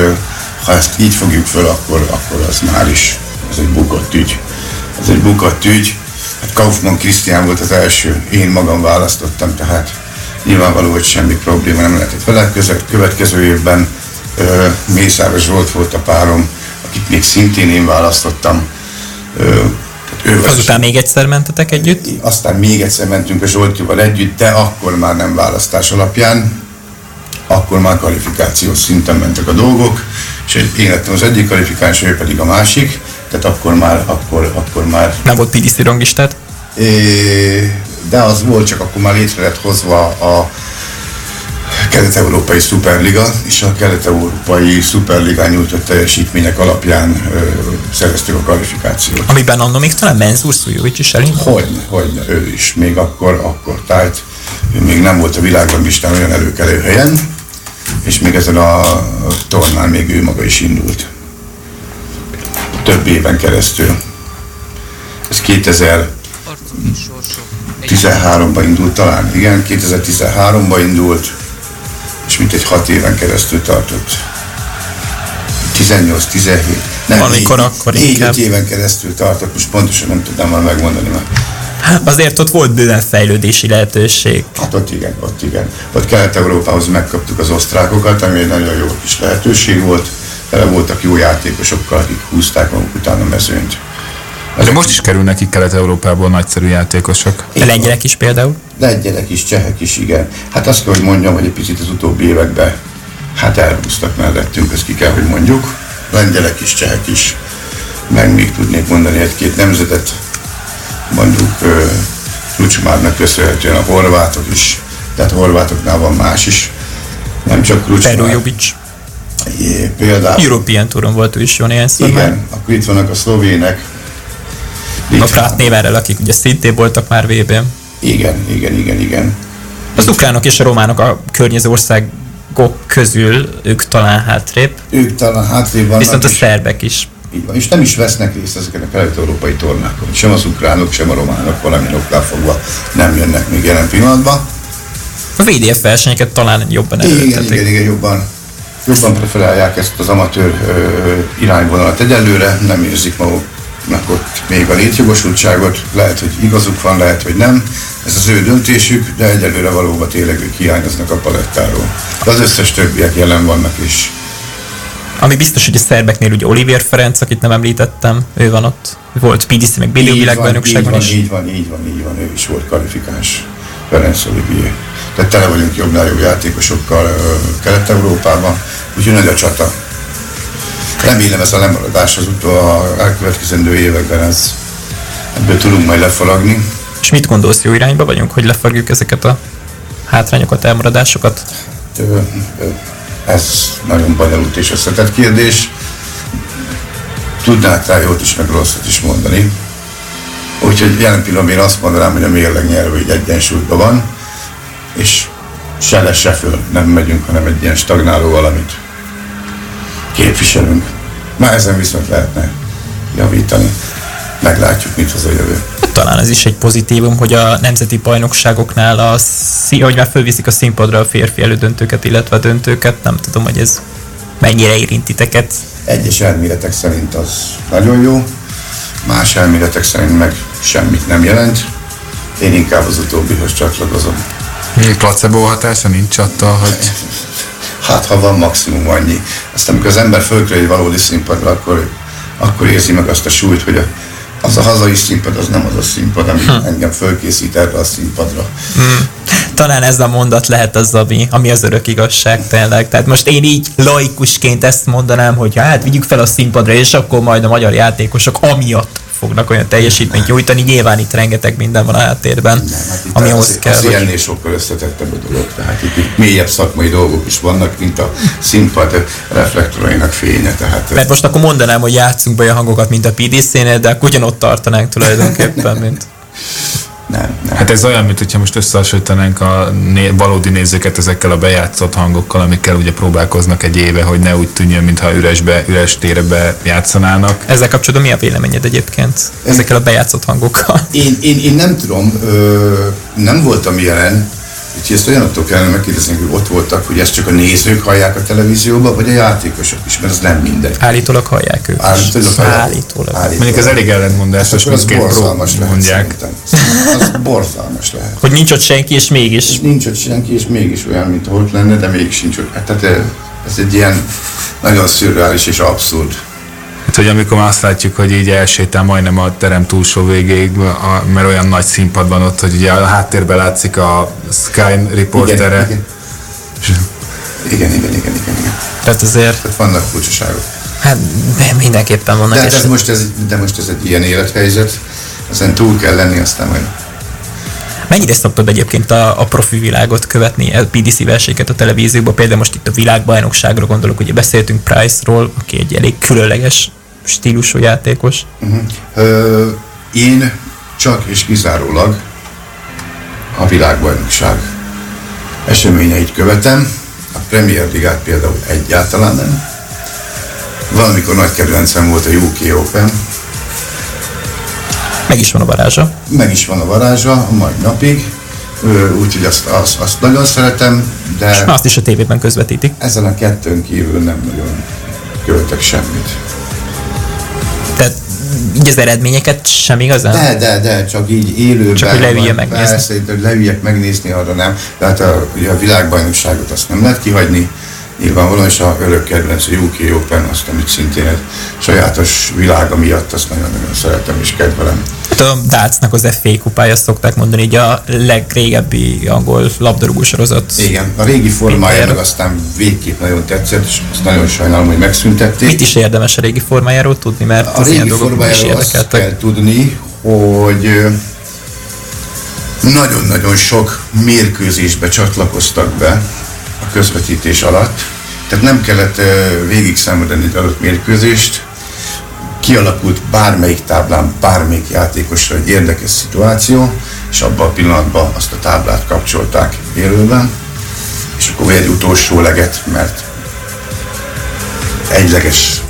ha ezt így fogjuk föl, akkor, akkor az már is, ez egy bukott ügy. Ez egy bukott ügy. Hát Kaufmann Krisztián volt az első, én magam választottam, tehát nyilvánvaló, hogy semmi probléma nem lehetett vele. Következő évben ö, Mészáros Zsolt volt a párom, akit még szintén én választottam. Ö, ő Azután még egyszer mentetek együtt? aztán még egyszer mentünk a Zsoltival együtt, de akkor már nem választás alapján, akkor már kvalifikációs szinten mentek a dolgok, és én lettem az egyik kvalifikáns, ő pedig a másik. Tehát akkor már, akkor, akkor már Nem volt PDC rangistát? É, de az volt, csak akkor már létre lett hozva a Kelet-Európai Szuperliga, és a Kelet-Európai Szuperligán nyújtott teljesítmények alapján ö, szereztük a kvalifikációt. Amiben annól még talán Menzur Szújóvics is elindult? Hogyne, hogyne, ő is. Még akkor, akkor tájt, ő még nem volt a világranglistán olyan előkelő helyen, és még ezen a tornán még ő maga is indult. Több éven keresztül. Ez 2000 13-ban indult talán, igen, 2013-ban indult, és mintegy 6 éven keresztül tartott. 18-17. Nem, Valamikor négy- akkor négy, inkább. öt éven keresztül tartott, most pontosan nem tudnám már megmondani, mert Azért ott volt bőven fejlődési lehetőség. hát ott igen, ott igen. Ott Kelet-Európához megkaptuk az osztrákokat, ami egy nagyon jó kis lehetőség volt. Tele voltak jó játékosokkal, akik húzták maguk után a mezőnyt. De most is kerül nekik Kelet-Európából nagyszerű játékosok. A lengyelek is például. Lengyelek is, csehek is, igen. Hát azt kell, hogy mondjam, hogy egy picit az utóbbi években hát elhúztak mellettünk, ezt ki kell, hogy mondjuk. Lengyelek is, csehek is. Meg még tudnék mondani egy-két nemzetet, mondjuk Krucsmárnak köszönhetően a horvátok is, tehát a horvátoknál van más is. Nem csak Krucsmár. Perujovic. Például. European Touron volt ő is jó néhányszor már. Igen, akkor itt vannak a szlovének. A Litvánok. Krátnéverrel, akik ugye szintén voltak már VB-n. Igen, igen, igen, igen. Az ukránok és a románok a környező országok közül ők talán hátrébb, Ők talán hátrébb vannak. viszont a szerbek is. Így van, és nem is vesznek részt ezeken a kelet-európai tornákon. Sem az ukránok, sem a románok valamilyen oknál fogva nem jönnek még jelen pillanatban. A VDF versenyeket talán jobban Igen, erőltetik. igen, igen, jobban, jobban preferálják ezt az amatőr irányvonalat egyelőre, nem érzik maguknak ott még a létjogosultságot, lehet, hogy igazuk van, lehet, hogy nem, ez az ő döntésük, de egyelőre valóban tényleg ők hiányoznak a palettáról. De az összes többiek jelen vannak is. Ami biztos, hogy a szerbeknél ugye Olivier Ferenc, akit nem említettem, ő van ott. Volt PDC, meg Így van, világbajnokságban így is. van, Így van, így van, így van, ő is volt kvalifikáns. Ferenc Olivier. Tehát tele vagyunk jobbnál jobb játékosokkal Kelet-Európában, úgyhogy nagy a csata. Remélem ez a lemaradás az utó a elkövetkezendő években ez, ebből tudunk majd lefaragni. És mit gondolsz, jó irányba vagyunk, hogy lefogjuk ezeket a hátrányokat, elmaradásokat? Ez nagyon bonyolult és összetett kérdés. Tudnák rá jót is, meg rosszat is mondani. Úgyhogy jelen pillanatban én azt mondanám, hogy a mérleg nyelvű egy egyensúlyban van, és se le, se föl nem megyünk, hanem egy ilyen stagnáló valamit képviselünk. Már ezen viszont lehetne javítani. Meglátjuk, mit hoz a jövő. Talán ez is egy pozitívum, hogy a nemzeti bajnokságoknál, a hogy már fölviszik a színpadra a férfi elődöntőket, illetve a döntőket, nem tudom, hogy ez mennyire érint titeket. Egyes elméletek szerint az nagyon jó, más elméletek szerint meg semmit nem jelent. Én inkább az utóbbihoz csatlakozom. Placebo hatása nincs attól, hogy Hát, ha van maximum annyi. Aztán, amikor az ember fölkerül egy valódi színpadra, akkor, akkor érzi meg azt a súlyt, hogy a, az a hazai színpad, az nem az a színpad, ami Hm. engem fölkészít erre a színpadra. Talán ez a mondat lehet az, ami, ami az örök igazság tényleg. Tehát most én így laikusként ezt mondanám, hogy hát vigyük fel a színpadra, és akkor majd a magyar játékosok amiatt fognak olyan teljesítményt nyújtani. Nyilván itt rengeteg minden van a háttérben, Hát ami az, ahhoz kell. az hogy- ilyennél sokkal összetettebb a dolog. Tehát itt, itt mélyebb szakmai dolgok is vannak, mint a színpad reflektorainak fénye. Tehát Mert most akkor mondanám, hogy játszunk be olyan hangokat, mint a PDC-nél, de akkor ugyanott tartanánk tulajdonképpen, mint... nem, nem. Hát ez olyan, mint hogyha most összehasonlítanánk a né- valódi nézőket ezekkel a bejátszott hangokkal, amikkel ugye próbálkoznak egy éve, hogy ne úgy tűnjön, mintha üresbe, üres térbe játszanának. Ezzel kapcsolatban mi a véleményed egyébként? Ezekkel a bejátszott hangokkal? Én, én, én nem tudom, ö, nem voltam jelen, úgyhogy ezt olyanoktól kellene megkérdezni, hogy ott voltak, hogy ezt csak a nézők hallják a televízióban, vagy a játékosok is, mert az nem mindegy. Állítólag hallják ők. Állítólag. hallják. Állítólag. Mondjuk ez elég ellentmondásos, Akkor az borzalmas lehet mondják. szerintem. Az borzalmas lehet. Hogy nincs ott senki, és mégis. És nincs ott senki, és mégis olyan, mint ott lenne, de még sincs ott. Hát, tehát eh, ez egy ilyen nagyon szürreális és abszurd. Hát, hogy amikor már azt látjuk, hogy így elsétál majdnem a terem túlsó végéig, a, mert olyan nagy színpad van ott, hogy ugye a háttérben látszik a Sky riportere. Igen, igen. Igen, igen, igen, igen, igen. Tehát azért Tehát vannak furcsaságok. Hát de mindenképpen vannak De, hát ez eset- most ez, de most ez egy ilyen élethelyzet, ezen túl kell lenni, aztán majd Mennyire szoktad egyébként a, a profi világot követni, a PDC versenyeket a televízióban, például most itt a világbajnokságra gondolok, ugye beszéltünk Price-ról, aki egy elég különleges stílusú játékos. Ö, én csak és kizárólag a világbajnokság eseményeit követem. A Premier Ligát például egyáltalán nem. Valamikor nagy kedvencem volt a UK Open, Meg is van a varázsa. meg is van a varázsa a mai napig, úgyhogy azt, azt, azt nagyon szeretem, de Azt is a tévében közvetítik. ezen a kettőn kívül nem nagyon követek semmit. Így az eredményeket sem igazán? De, de, de, csak így élőben. Csak, hogy leülje megnézni. Persze, hogy leüljek megnézni, arra nem. Tehát a, ugye a világbajnokságot azt nem lehet kihagyni. Nyilvánvalóan, és a örök kedvenc a UK Open, azt, amit szintén egy sajátos világa miatt, azt nagyon-nagyon szeretem és kedvelem. Hát a Dartsnak az FA kupája azt szokták mondani, hogy a legrégebbi angol labdarúgó sorozat. Igen, a régi formája meg aztán végképp nagyon tetszett, és azt nagyon sajnálom, hogy megszüntették. Mit is érdemes a régi formájáról tudni, mert A régi formájáról azt kell tudni, hogy nagyon-nagyon sok mérkőzésbe csatlakoztak be a közvetítés alatt, tehát nem kellett végig számolni egy adott mérkőzést, kialakult bármelyik táblán, bármelyik játékosra egy érdekes szituáció, és abban a pillanatban azt a táblát kapcsolták élőben, és akkor egy utolsó leget, mert egyleges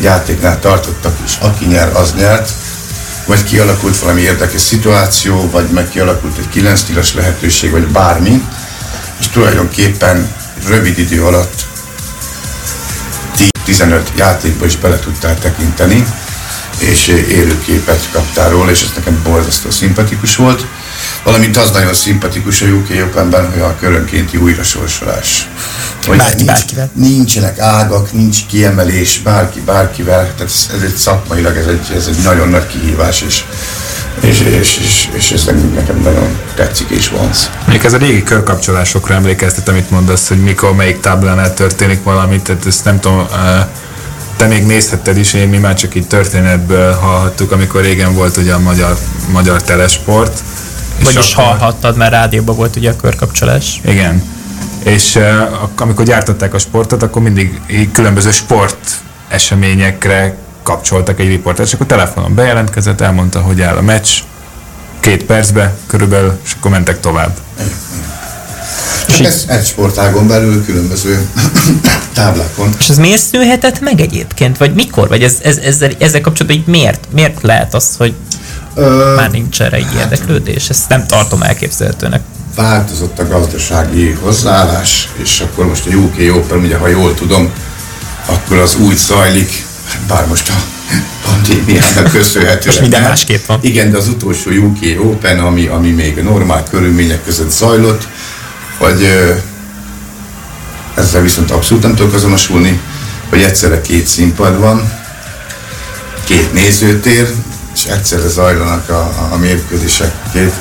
játéknál tartottak, és aki nyer, az nyert, vagy kialakult valami érdekes szituáció, vagy meg kialakult egy 9 tilos lehetőség, vagy bármi, és tulajdonképpen rövid idő alatt 10-15 játékba is bele tudtál tekinteni, és élőképet kaptál róla, és ez nekem borzasztó szimpatikus volt. Valamint az nagyon szimpatikus a UK Openben, hogy a körönkénti újrasorsolás. Hogy Bárki nincs, bárkivel. Nincsenek ágak, nincs kiemelés, bárki bárkivel, tehát ez, ez egy szakmailag, ez egy, ez egy nagyon nagy kihívás, és, és, és, és, és ez nekem nagyon tetszik és vonz. Még ez a régi körkapcsolásokra emlékeztet, amit mondasz, hogy mikor, melyik táblánál történik valami, tehát ezt nem tudom, te még nézhetted is, én mi már csak így történetből hallhattuk, amikor régen volt ugye a magyar, magyar telesport. Vagyis akkor- hallhattad, mert rádióban volt ugye a körkapcsolás. Igen. És amikor gyártották a sportot, akkor mindig különböző sport eseményekre kapcsoltak egy riportert, és akkor telefonon bejelentkezett, elmondta, hogy áll a meccs, két percbe körülbelül, és akkor mentek tovább. És ez egy sportágon belül különböző táblákon. És ez miért szűnhetett meg egyébként? Vagy mikor? Vagy ez, ez, ezzel, ezzel kapcsolatban így miért? Miért lehet az, hogy Ö, már nincs erre egy érdeklődés? Ezt nem tartom elképzelhetőnek. változott a gazdasági hozzáállás, és akkor most a UK Open, ugye ha jól tudom, akkor az úgy zajlik, bár most a pandémiának köszönhetően. Most minden másképp van. Igen, de az utolsó UK Open, ami, ami még normál körülmények között zajlott, hogy ezzel viszont abszolút nem tudok azonosulni, hogy egyszerre két színpad van, két nézőtér, és egyszerre zajlanak a, a, a mérkőzések két,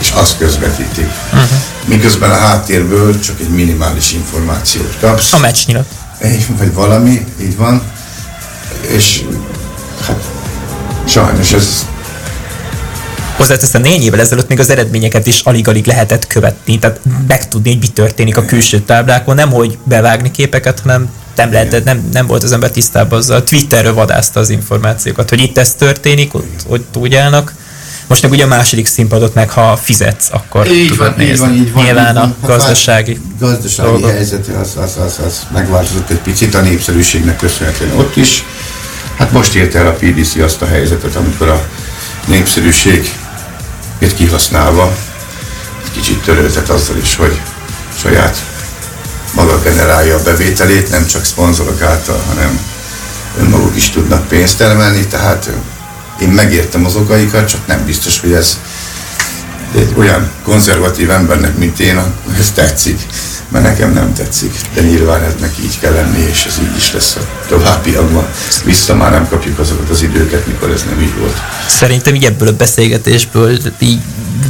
és azt közvetítik. Uh-huh. Miközben a háttérből csak egy minimális információt kapsz. A meccsnyilat. Vagy valami, így van. És hát sajnos ez Hozzáteszem, négy évvel ezelőtt még az eredményeket is alig-alig lehetett követni, tehát megtudni, hogy mi történik a külső táblákon, nem hogy bevágni képeket, hanem nem, lehetett, nem, nem volt az ember tisztában azzal. Twitterről vadászta az információkat, hogy itt ez történik, ott, ott úgy állnak. Most meg ugye a második színpadot meg, ha fizetsz, akkor Így tudod van, így nézni. van, így van. Nyilván így van. a Hát gazdasági gazdasági dolgok. helyzet az, az, az, az megváltozott egy picit a népszerűségnek köszönhetően ott is. Hát most ért el a PDC azt a helyzetet, amikor a népszerűség kihasználva. Egy kicsit töröltet azzal is, hogy saját maga generálja a bevételét, nem csak szponzorok által, hanem önmaguk is tudnak pénzt termelni, tehát én megértem az okaikat, csak nem biztos, hogy ez egy olyan konzervatív embernek, mint én, ez tetszik, mert nekem nem tetszik. De nyilván eznek így kell lenni, és ez így is lesz a továbbiakban. Vissza már nem kapjuk azokat az időket, mikor ez nem így volt. Szerintem így ebből a beszélgetésből így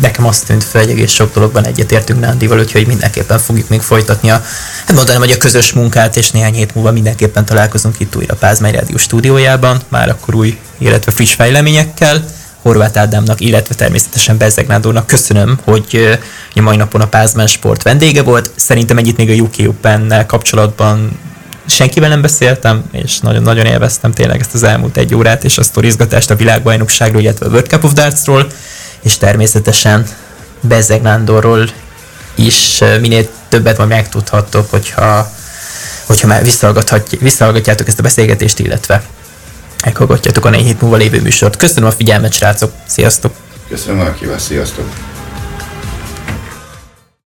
nekem azt tűnt fel, hogy egész sok dologban egyetértünk Nándival, úgyhogy mindenképpen fogjuk még folytatni a, hát mondanám, hogy a közös munkát, és néhány hét múlva mindenképpen találkozunk itt újra Pázmány Rádió stúdiójában, már akkor új, illetve friss fejleményekkel. Horváth Ádámnak, illetve természetesen Bezzeg Nándornak köszönöm, hogy a mai napon a Pázmán Sport vendége volt. Szerintem ennyit még a UK open kapcsolatban senkivel nem beszéltem, és nagyon-nagyon élveztem tényleg ezt az elmúlt egy órát, és a sztorizgatást a világbajnokságról, illetve a World Cup of Dartsról, és természetesen Bezzeg Nándorról is minél többet majd megtudhattok, hogyha, hogyha már visszahallgatjátok ezt a beszélgetést, illetve meghallgatjátok a négy hét múlva lévő műsort. Köszönöm a figyelmet, srácok! Sziasztok! Köszönöm a kívást, sziasztok!